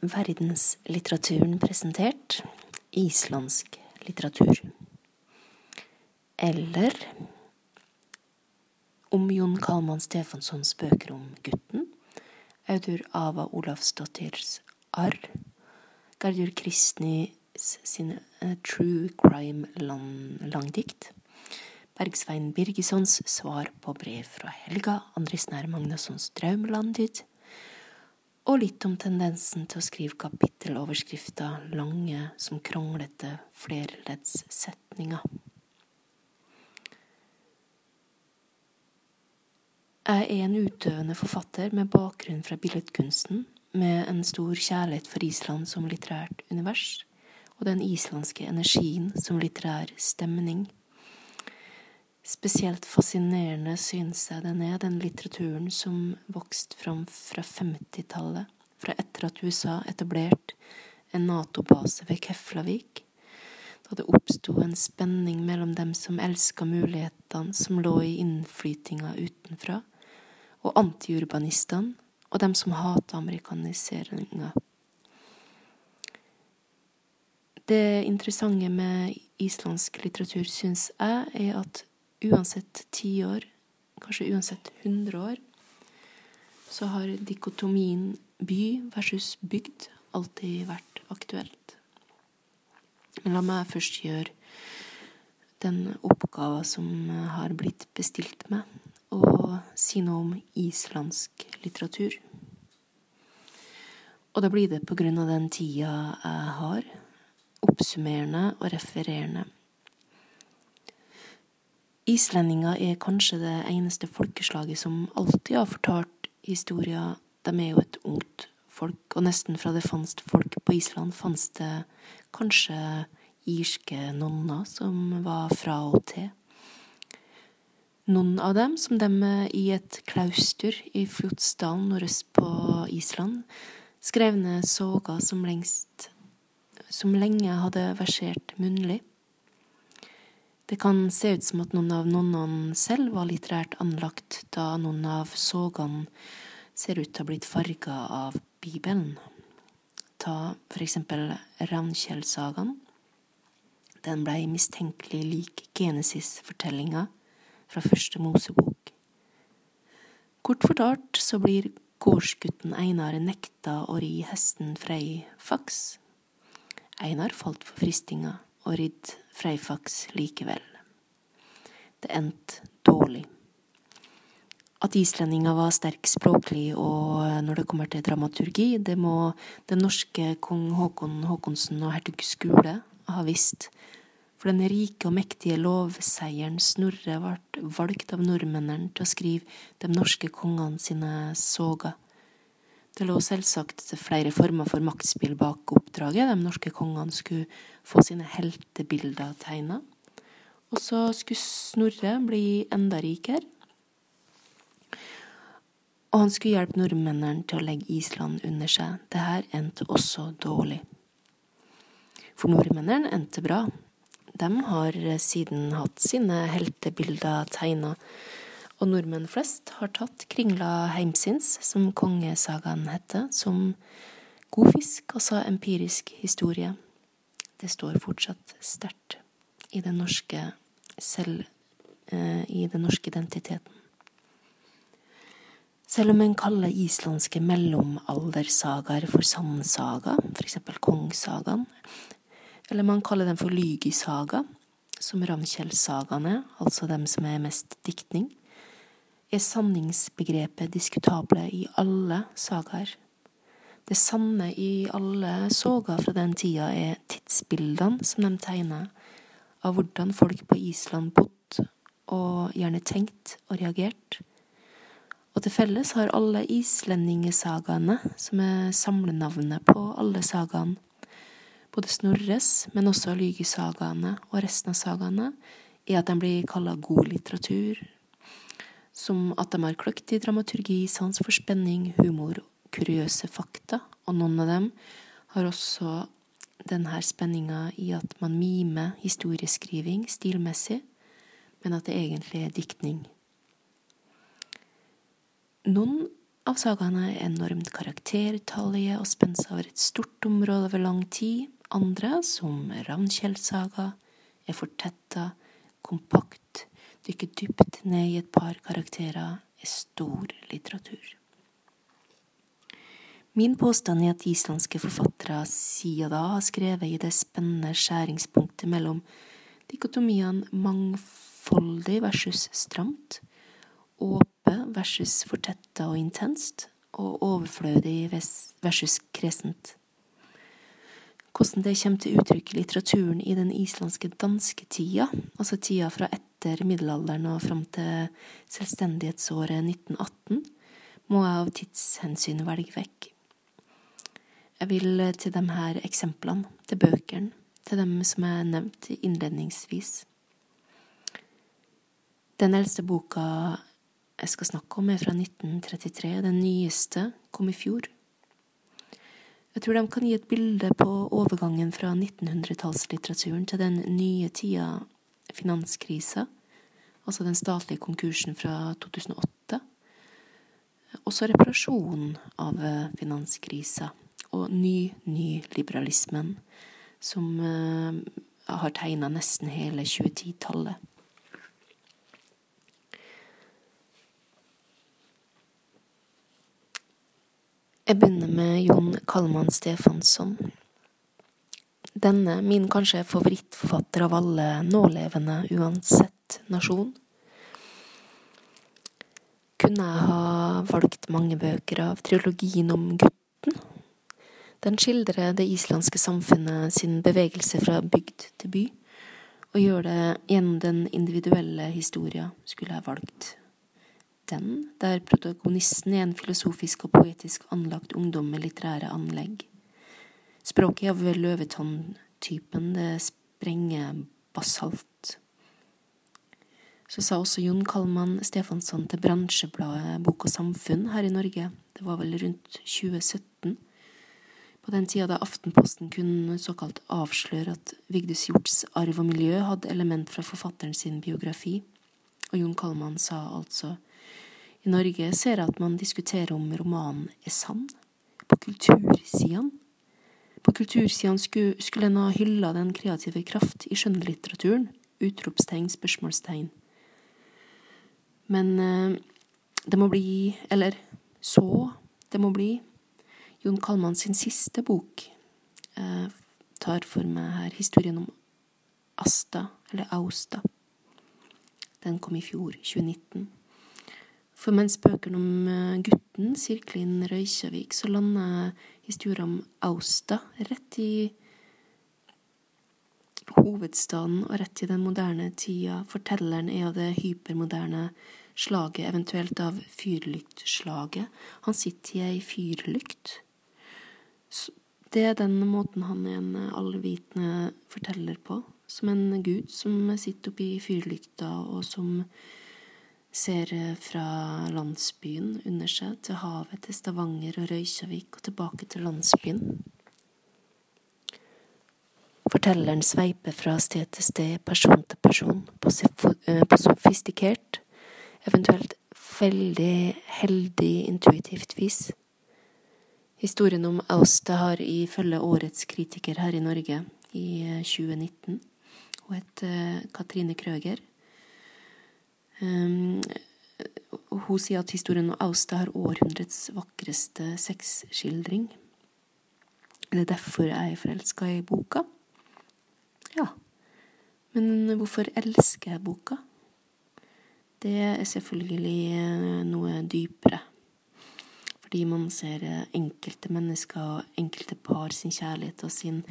verdenslitteraturen presentert. Islandsk litteratur. Eller om Jon Kalman Stefanssons bøker om gutten, Audur Ava Olavsdottirs Arr, Gerdur Kristnis sine uh, True Crime langdikt, Bergsvein Birgessons svar på brev fra Helga, Andris Nær Magnassons Draumelandid, og litt om tendensen til å skrive kapitteloverskrifter lange som kronglete flerleddssetninger. Jeg er en utøvende forfatter med bakgrunn fra billedkunsten, med en stor kjærlighet for Island som litterært univers, og den islandske energien som litterær stemning. Spesielt fascinerende synes jeg den er, den litteraturen som vokste fram fra 50-tallet, fra etter at USA etablerte en Nato-base ved Keflavik, da det oppsto en spenning mellom dem som elska mulighetene som lå i innflytinga utenfra, og antiurbanistene, og dem som hata amerikaniseringa. Det interessante med islandsk litteratur, syns jeg, er at uansett tiår, kanskje uansett hundre år, så har dikotomien by versus bygd alltid vært aktuelt. Men la meg først gjøre den oppgava som har blitt bestilt meg, og si noe om islandsk litteratur. Og da blir det på grunn av den tida jeg har, oppsummerende og refererende. Islendinger er kanskje det eneste folkeslaget som alltid har fortalt historier. De er jo et ungt folk, og nesten fra det fantes folk på Island, fantes det kanskje irske nonner som var fra og til. Noen av dem, som dem i et klaustur i Fjotsdalen nordøst på Island, skrev ned soga som som lenge hadde versert munnlig. Det kan se ut som at noen av nonnene selv var litterært anlagt, da noen av sogene ser ut til å ha blitt farga av Bibelen. Ta for eksempel Ravnkjell-sagaen. Den blei mistenkelig lik Genesis-fortellinga fra første Mosebok. Kort fortalt så blir gårdsgutten Einar nekta å ri hesten Frei Faks. Einar falt for fristinga og ridd Freifax likevel. Det endte dårlig. At islendinger var sterk språklig og når det kommer til dramaturgi, det må den norske kong Håkon Håkonsen og hertug Skule ha visst, for den rike og mektige lovseieren Snorre ble valgt av nordmennene til å skrive de norske kongene sine soga. Det lå selvsagt flere former for maktspill bak oppdraget. De norske kongene skulle få sine heltebilder tegna. Og så skulle Snorre bli enda rikere. Og han skulle hjelpe nordmennene til å legge Island under seg. Dette endte også dårlig. For nordmennene endte bra. De har siden hatt sine heltebilder tegna og nordmenn flest har tatt kringla heimsins, som kongesagaen heter, som god fisk, altså empirisk historie. Det står fortsatt sterkt i den norske selv, eh, i den norske identiteten. Selv om en kaller islandske mellomaldersagaer for sandsaga, f.eks. kongsagaen, eller man kaller dem for lygisaga, som Ravnkjell-sagaene, altså dem som er mest diktning, er sanningsbegrepet diskutable i alle sagaer. Det sanne i alle soga fra den tida er tidsbildene som de tegner av hvordan folk på Island bodde og gjerne tenkt og reagert. Og til felles har alle islendingesagaene, som er samlenavnet på alle sagaene, både Snorres, men også Lygesagaene og resten av sagaene, er at de blir kalla god litteratur, som at de har kløkt dramaturgi, sans for spenning, humor, kuriøse fakta, og noen av dem har også denne spenninga i at man mimer historieskriving stilmessig, men at det egentlig er diktning. Noen av sagaene er enormt karaktertallige og spenner over et stort område over lang tid. Andre, som Ravnkjell-saga, er fortetta, kompakt, dykker dypt ned i et par karakterer, er stor litteratur. Min påstand er at islandske forfattere siden da har skrevet i det spennende skjæringspunktet mellom dikotomiene mangfoldig versus stramt, åpe versus fortetta og intenst, og overflødig versus kresent. Hvordan det kommer til uttrykk i litteraturen i den islandske dansketida, altså tida fra etter middelalderen og fram til selvstendighetsåret 1918, må jeg av tidshensyn velge vekk. Jeg vil til de her eksemplene, til bøkene, til dem som jeg nevnte innledningsvis. Den eldste boka jeg skal snakke om, er fra 1933. Den nyeste kom i fjor. Jeg tror de kan gi et bilde på overgangen fra 1900-tallslitteraturen til den nye tida, finanskrisa, altså den statlige konkursen fra 2008. Også reparasjonen av finanskrisa og ny-nyliberalismen, som uh, har tegna nesten hele 2010-tallet. Jeg begynner med Jon Kalman Stefansson. Denne, min kanskje favorittforfatter av alle nålevende, uansett nasjon. Kunne jeg ha valgt mange bøker av trilogien om gutten? Den skildrer det islandske samfunnet sin bevegelse fra bygd til by, og gjør det gjennom den individuelle historia, skulle jeg valgt den, der protagonisten er en filosofisk og poetisk anlagt ungdom med litterære anlegg. Språket er av løvetanntypen. det sprenger basalt. Så sa også Jon Kalman Stefansson til bransjebladet Bok og Samfunn her i Norge, det var vel rundt 2017, på den tida da Aftenposten kunne såkalt avsløre at Vigdis Hjorts arv og miljø hadde element fra forfatteren sin biografi, og Jon Kalman sa altså i Norge ser jeg at man diskuterer om romanen er sann. På kultursidene. På kultursidene skulle, skulle en ha hylla den kreative kraft i skjønnlitteraturen. Utropstegn, spørsmålstegn. Men eh, det må bli Eller så det må bli. Jon Kalman sin siste bok eh, tar for meg her historien om Asta, eller Austa. Den kom i fjor, 2019. For mens bøkene om eh, gutten sirkler inn Røykjavik, så lander historien om Austa rett i hovedstaden og rett i den moderne tida. Fortelleren er av det hypermoderne slaget, eventuelt av fyrlyktslaget. Han sitter i ei fyrlykt. Det er den måten han er en allvitende forteller på. Som en gud som sitter oppi fyrlykta, og som ser eh, fra landsbyen under seg til havet, til Stavanger og Røykjavik og tilbake til landsbyen. Fortelleren sveiper fra sted til sted, person til person, på, eh, sofistikert, eventuelt veldig heldig intuitivt vis. Historien om Austa har ifølge årets kritiker her i Norge i 2019 eh, hun het Katrine Krøger Um, hun sier at historien om Austa har århundrets vakreste sexskildring. Det er derfor jeg er forelska i boka. Ja. Men hvorfor elsker jeg boka? Det er selvfølgelig eh, noe dypere. Fordi man ser eh, enkelte mennesker og enkelte par sin kjærlighet og sin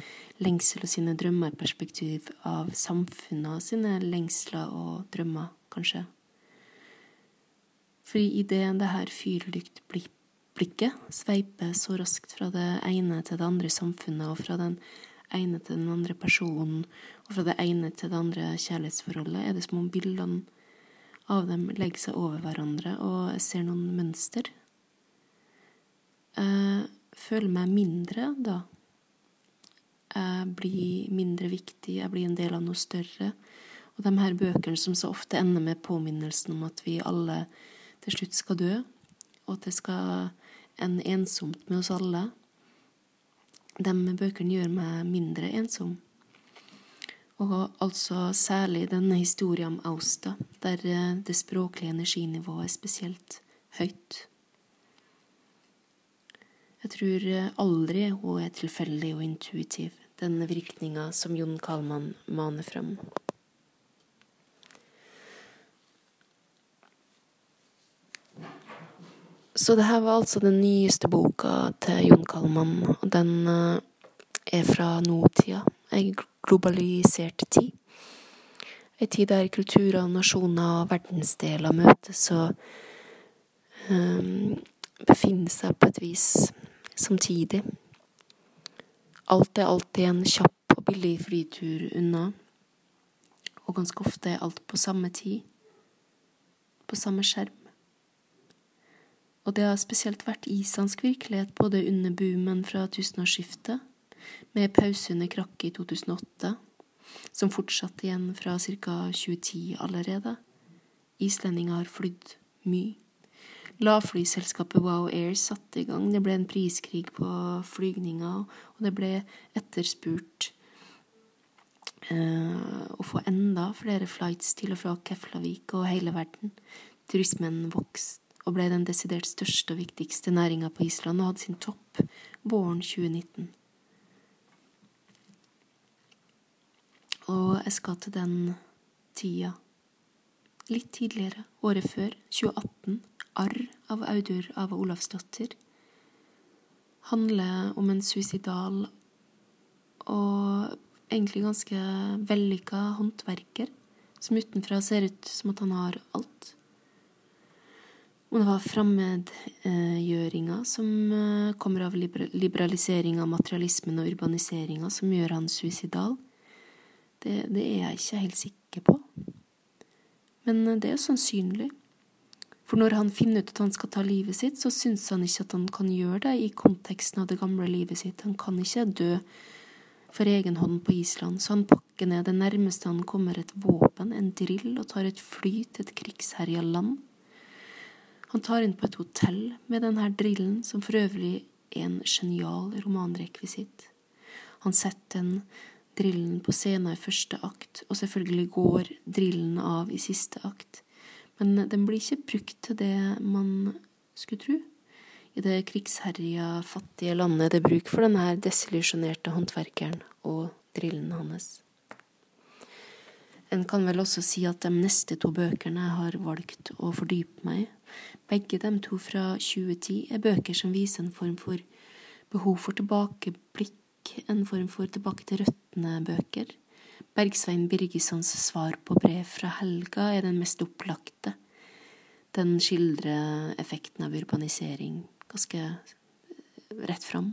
lengsel og sine drømmer i perspektiv av samfunnet og sine lengsler og drømmer, kanskje. Fordi idet det her fyrlyktblikket sveiper så raskt fra det ene til det andre samfunnet, og fra den ene til den andre personen, og fra det ene til det andre kjærlighetsforholdet, er det som om bildene av dem legger seg over hverandre, og jeg ser noen mønster. Jeg føler meg mindre da. Jeg blir mindre viktig, jeg blir en del av noe større. Og de her bøkene som så ofte ender med påminnelsen om at vi alle til slutt skal dø, og at det skal ende ensomt med oss alle. De bøkene gjør meg mindre ensom. Og altså særlig denne historien om Austa, der eh, det språklige energinivået er spesielt høyt. Jeg tror eh, aldri hun er tilfeldig og intuitiv, denne virkninga som Jon Kalman maner fram. Så det her var altså den nyeste boka til Jon Kallmann, og den eh, er fra nåtida, ei globalisert tid. Ei tid der kulturer, nasjoner og verdensdeler møtes og um, befinner seg på et vis samtidig. Alt er alltid en kjapp og billig fritur unna, og ganske ofte er alt på samme tid, på samme skjerm. Og det har spesielt vært islandsk virkelighet både under boomen fra tusenårsskiftet, med pause under krakket i 2008, som fortsatte igjen fra ca. 2010 allerede. Islendinger har flydd mye. Lavflyselskapet Wow Air satte i gang. Det ble en priskrig på flygninger, og det ble etterspurt eh, å få enda flere flights til og fra Keflavik og hele verden. Turismen vokste og ble den desidert største og viktigste næringa på Island og hadde sin topp våren 2019. Og jeg skal til den tida litt tidligere, året før, 2018, arr av Audur av Olavsdatter, handler om en suicidal og egentlig ganske vellykka håndverker som utenfra ser ut som at han har alt. Og det var fremmedgjøringa som eh, kommer av liberaliseringa, materialismen og urbaniseringa som gjør han suicidal. Det, det, er jeg ikke helt sikker på. Men eh, det er sannsynlig. For når han finner ut at han skal ta livet sitt, så syns han ikke at han kan gjøre det i konteksten av det gamle livet sitt. Han kan ikke dø for egen hånd på Island, så han pakker ned det nærmeste han kommer et våpen, en drill, og tar et fly til et krigsherja land han tar inn på et hotell med denne drillen, som for øvrig er en genial romanrekvisitt. Han setter den drillen på scenen i første akt, og selvfølgelig går drillen av i siste akt. Men den blir ikke brukt til det man skulle tro. I det krigsherja, fattige landet det er bruk for denne desillusjonerte håndverkeren og drillen hans. En kan vel også si at de neste to bøkene jeg har valgt å fordype meg i, begge de to fra 2010 er bøker som viser en form for behov for tilbakeblikk, en form for tilbake til røttene-bøker. Bergsvein Birgessons svar på brev fra helga er den mest opplagte. Den skildrer effekten av urbanisering ganske rett fram.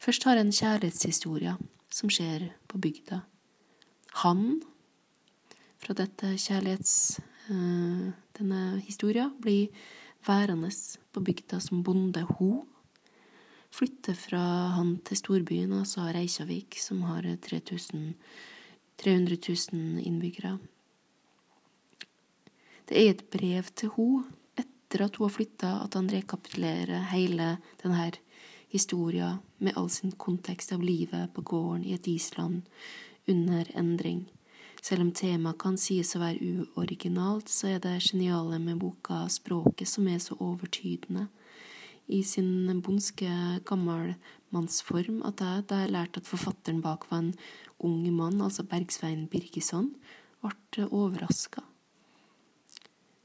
Først har en kjærlighetshistorie som skjer på bygda. Han fra dette kjærlighets... Uh, denne historia blir værende på bygda som bonde Ho. Flytter fra han til storbyen, altså Reykjavik, som har 3000, 300 000 innbyggere. Det er et brev til Ho etter at hun har flytta, at han rekapitulerer hele denne historia med all sin kontekst av livet på gården i et Island under endring. Selv om temaet kan sies å være uoriginalt, så er det geniale med boka språket som er så overtydende i sin bondske gammelmannsform at jeg, da jeg lærte at forfatteren bak var en ung mann, altså Bergsvein Birgisson, ble overraska.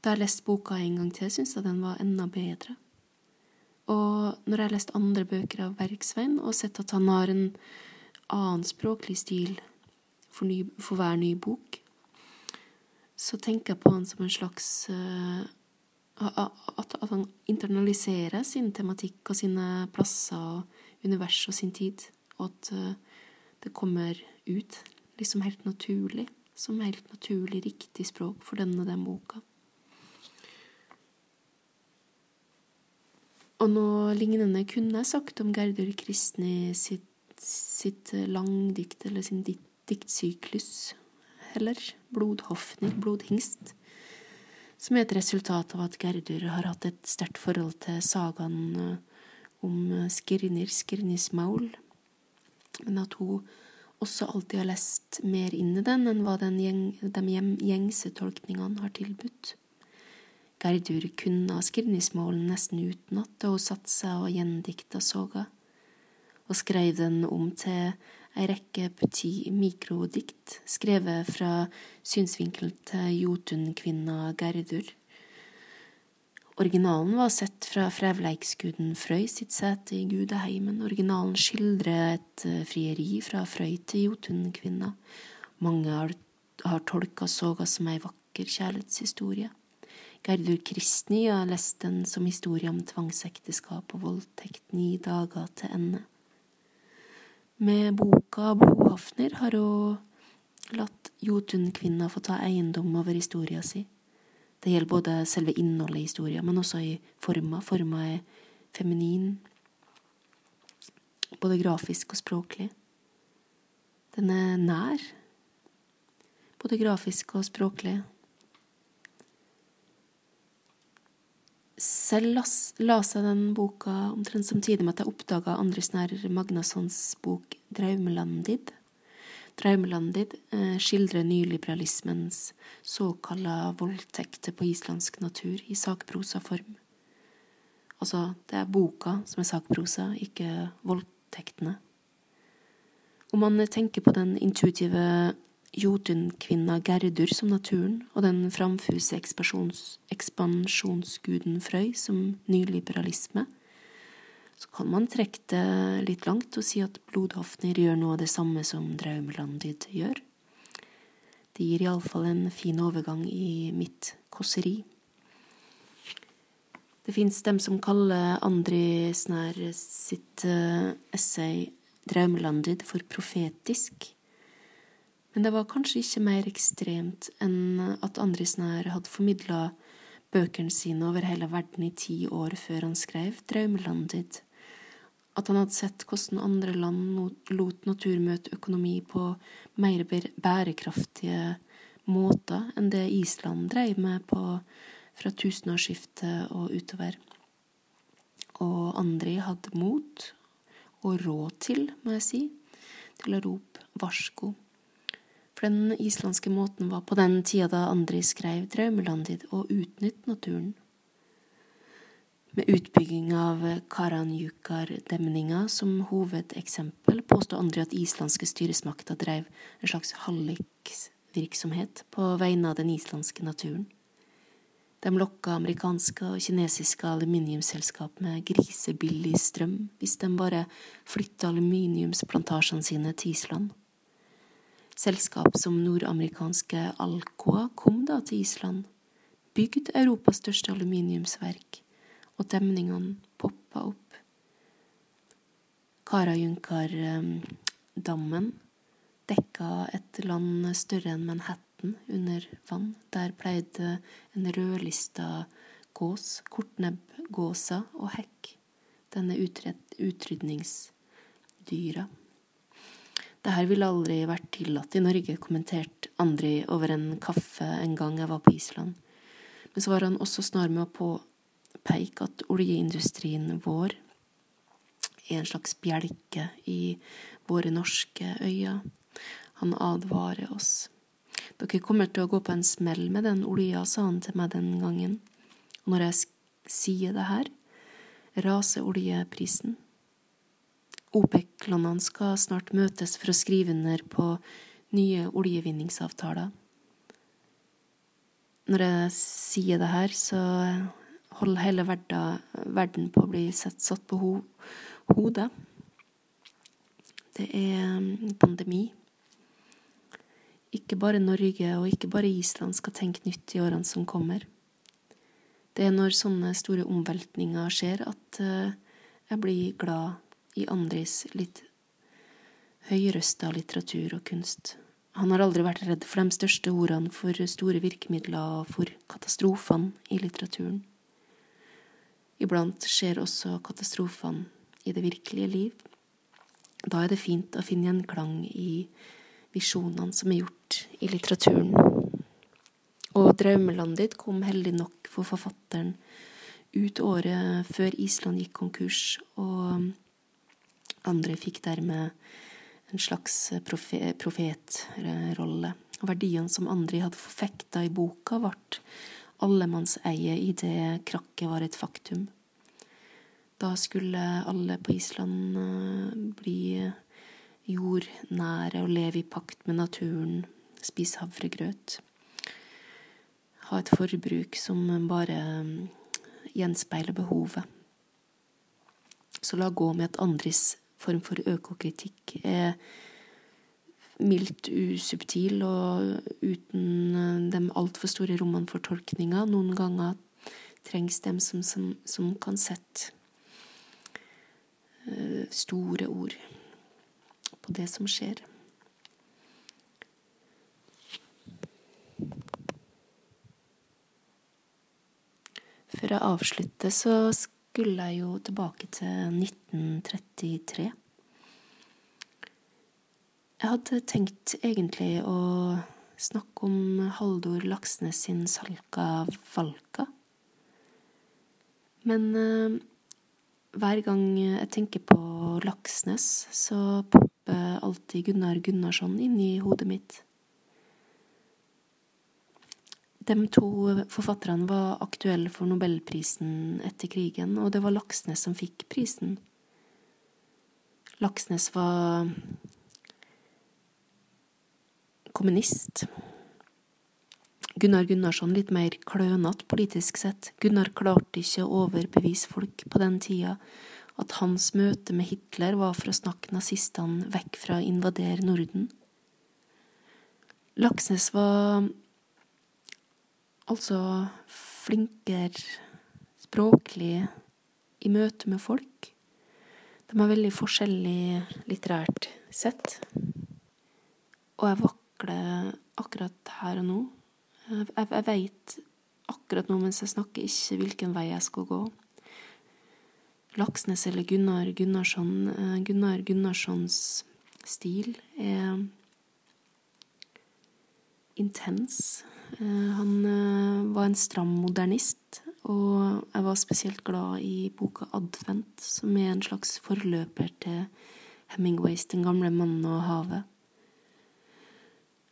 Da jeg leste boka en gang til, syntes jeg den var enda bedre. Og når jeg har lest andre bøker av Bergsvein og sett at han har en annen språklig stil for, ny, for, hver ny bok, så tenker jeg på han som en slags uh, at, at, han internaliserer sin tematikk og sine plasser og univers og sin tid, og at uh, det kommer ut liksom helt naturlig, som helt naturlig riktig språk for denne og den boka. Og noe lignende kunne jeg sagt om Gerdur Kristni sitt, sitt langdikt, eller sin dikt diktsyklus heller. Blodhofner, blodhingst. som er et resultat av at Gerdur har hatt et sterkt forhold til sagaen eh, om Skirnir, Skirnirs maul, men at hun også alltid har lest mer inn i den enn hva den gjeng, de gjengse tolkningene har tilbudt. Gerdur kunne Skirnismålen nesten utenat da hun satte seg og gjendikta soga, og skrev den om til ei rekke petit mikrodikt skrevet fra synsvinkel til Jotun-kvinna Gerdur. Originalen var sett fra frevleiksguden Frøy sitt sete i gudeheimen. Originalen skildrer et eh, frieri fra Frøy til Jotun-kvinna. Mange har, har tolka soga som ei vakker kjærlighetshistorie. Gerdur Kristni har lest den som historie om tvangsekteskap og voldtekt ni dager til ende. Med boka Blodhafner har hun latt Jotun-kvinna få ta eiendom over historia si. Det gjelder både selve innholdet i historia, men også i forma. Forma er feminin, både grafisk og språklig. Den er nær, både grafisk og språklig. Selv las jeg den boka omtrent samtidig med at jeg oppdaga Andris Nær Magnassons bok Draumelandid. Draumelandid eh, skildrer nyliberalismens såkalla voldtekter på islandsk natur i sakprosaform. Altså, det er boka som er sakprosa, ikke voldtektene. Om man tenker på den intuitive Jotunkvinna Gerdur som naturen og den framfuse ekspansjonsguden Frøy som nyliberalisme, så kan man trekke det litt langt og si at Blodhofner gjør noe av det samme som Draumelandid gjør. Det gir iallfall en fin overgang i mitt kåseri. Det fins dem som kaller Andri Snær sitt eh, essay Draumelandid for profetisk. Men det var kanskje ikke mer ekstremt enn at Andrisnær hadde formidla bøkene sine over hele verden i ti år før han skrev Draumelandet. At han hadde sett hvordan andre land lot natur møte økonomi på mer bærekraftige måter enn det Island drev med på fra tusenårsskiftet og utover. Og Andri hadde mot, og råd til, må jeg si, til å rope varsko. For den islandske måten var på den tida da Andri skrev drømmelandet å utnytte naturen. Med utbygging av Karanjukar-demninga som hovedeksempel påstod Andri at islandske styresmakter drev en slags hallikvirksomhet på vegne av den islandske naturen. De lokka amerikanske og kinesiske aluminiumsselskap med grisebillig strøm hvis de bare flytta aluminiumsplantasjene sine til Island. Selskap som nordamerikanske Alcoa kom da til Island, bygde Europas største aluminiumsverk, og demningene poppa opp. Karajunkardammen dekka et land større enn Manhattan under vann. Der pleide en rødlista gås, kortnebbgåsa og hekk, denne utrydningsdyra. Det her ville aldri vært tillatt i Norge, kommenterte Andri over en kaffe en gang jeg var på Island. Men så var han også snar med å påpeke at oljeindustrien vår er en slags bjelke i våre norske øyer. Han advarer oss. Dere kommer til å gå på en smell med den olja, sa han til meg den gangen. Og når jeg sier det her, raser oljeprisen. OPEC-landene skal snart møtes for å skrive under på nye oljevinningsavtaler. Når jeg sier det her, så holder hele verden på å bli satt på ho hodet. Det er um, pandemi. Ikke bare Norge og ikke bare Island skal tenke nytt i årene som kommer. Det er når sånne store omveltninger skjer, at uh, jeg blir glad i Andris litt høyrøsta litteratur og kunst. Han har aldri vært redd for de største ordene, for store virkemidler og for katastrofene i litteraturen. Iblant skjer også katastrofene i det virkelige liv. Da er det fint å finne gjenklang i visjonene som er gjort i litteraturen. Og drømmelandet ditt kom heldig nok for forfatteren ut året før Island gikk konkurs, og andre fikk dermed en slags profetrolle. Verdiene som Andri hadde forfekta i boka, ble allemannseie idet krakket var et faktum. Da skulle alle på Island eh, bli jordnære og leve i pakt med naturen, spise havregrøt. Ha et forbruk som bare mm, gjenspeiler behovet. Så la gå med at Andris form for økokritikk er mildt usubtil og uten eh, de altfor store rommene for tolkninger. Noen ganger trengs dem som, som, som kan sette Eh, store ord på det som skjer. Før jeg avslutter, så skulle jeg jo tilbake til 1933. Jeg hadde tenkt egentlig å snakke om Haldor Laksnes sin Salka Valka. Men eh, hver gang jeg tenker på Laksnes, så popper alltid Gunnar Gunnarsson inn i hodet mitt. De to forfatterne var aktuelle for nobelprisen etter krigen, og det var Laksnes som fikk prisen. Laksnes var kommunist. Gunnar Gunnarsson litt mer klønete politisk sett. Gunnar klarte ikke å overbevise folk på den tida at hans møte med Hitler var for å snakke nazistene vekk fra å invadere Norden. Laksnes var altså flinkere språklig i møte med folk. De er veldig forskjellig litterært sett. Og jeg vakler akkurat her og nå jeg, jeg veit akkurat nå mens jeg snakker, ikke hvilken vei jeg skal gå. Laksnes eller Gunnar Gunnarsson eh, Gunnar Gunnarssons stil er intens. Eh, han eh, var en stram modernist, og jeg var spesielt glad i boka Advent, som er en slags forløper til Hemingways Den gamle mannen og havet.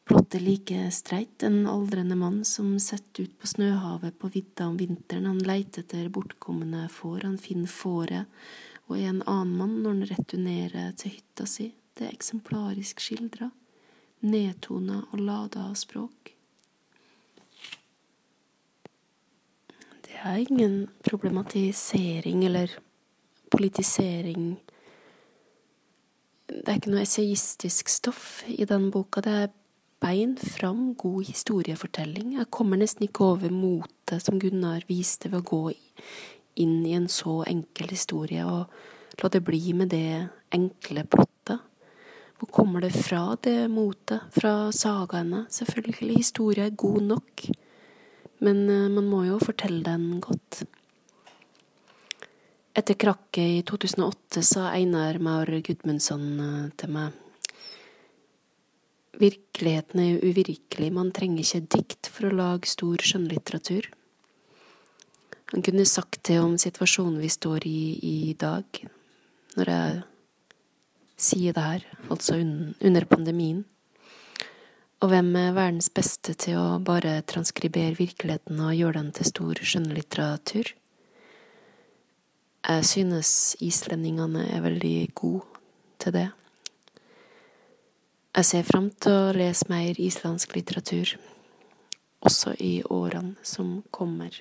Plottet like streit, en aldrende mann som setter ut på snøhavet på vidda om vinteren. Han leiter etter bortkomne får, han finner fåret, og er en annen mann når han returnerer til hytta si. Det er eksemplarisk skildra, nedtona og lada av språk. Det er ingen problematisering eller politisering. Det er ikke noe essayistisk stoff i den boka. Det er bein fram god historiefortelling. Jeg kommer nesten ikke over motet som Gunnar viste ved å gå inn i en så enkel historie, og la det bli med det enkle plottet. Hvor kommer det fra, det motet? Fra sagaene, selvfølgelig. Historia er god nok. Men eh, man må jo fortelle den godt. Etter krakket i 2008 sa Einar Maur Gudmundsson eh, til meg Virkeligheten er jo uvirkelig, man trenger ikke dikt for å lage stor skjønnlitteratur. Han kunne sagt det om situasjonen vi står i i dag, når jeg sier det her, altså under pandemien. Og hvem er verdens beste til å bare transkribere virkeligheten og gjøre den til stor skjønnlitteratur? Jeg synes islendingene er veldig gode til det. Jeg ser fram til å lese mer islandsk litteratur, også i årene som kommer.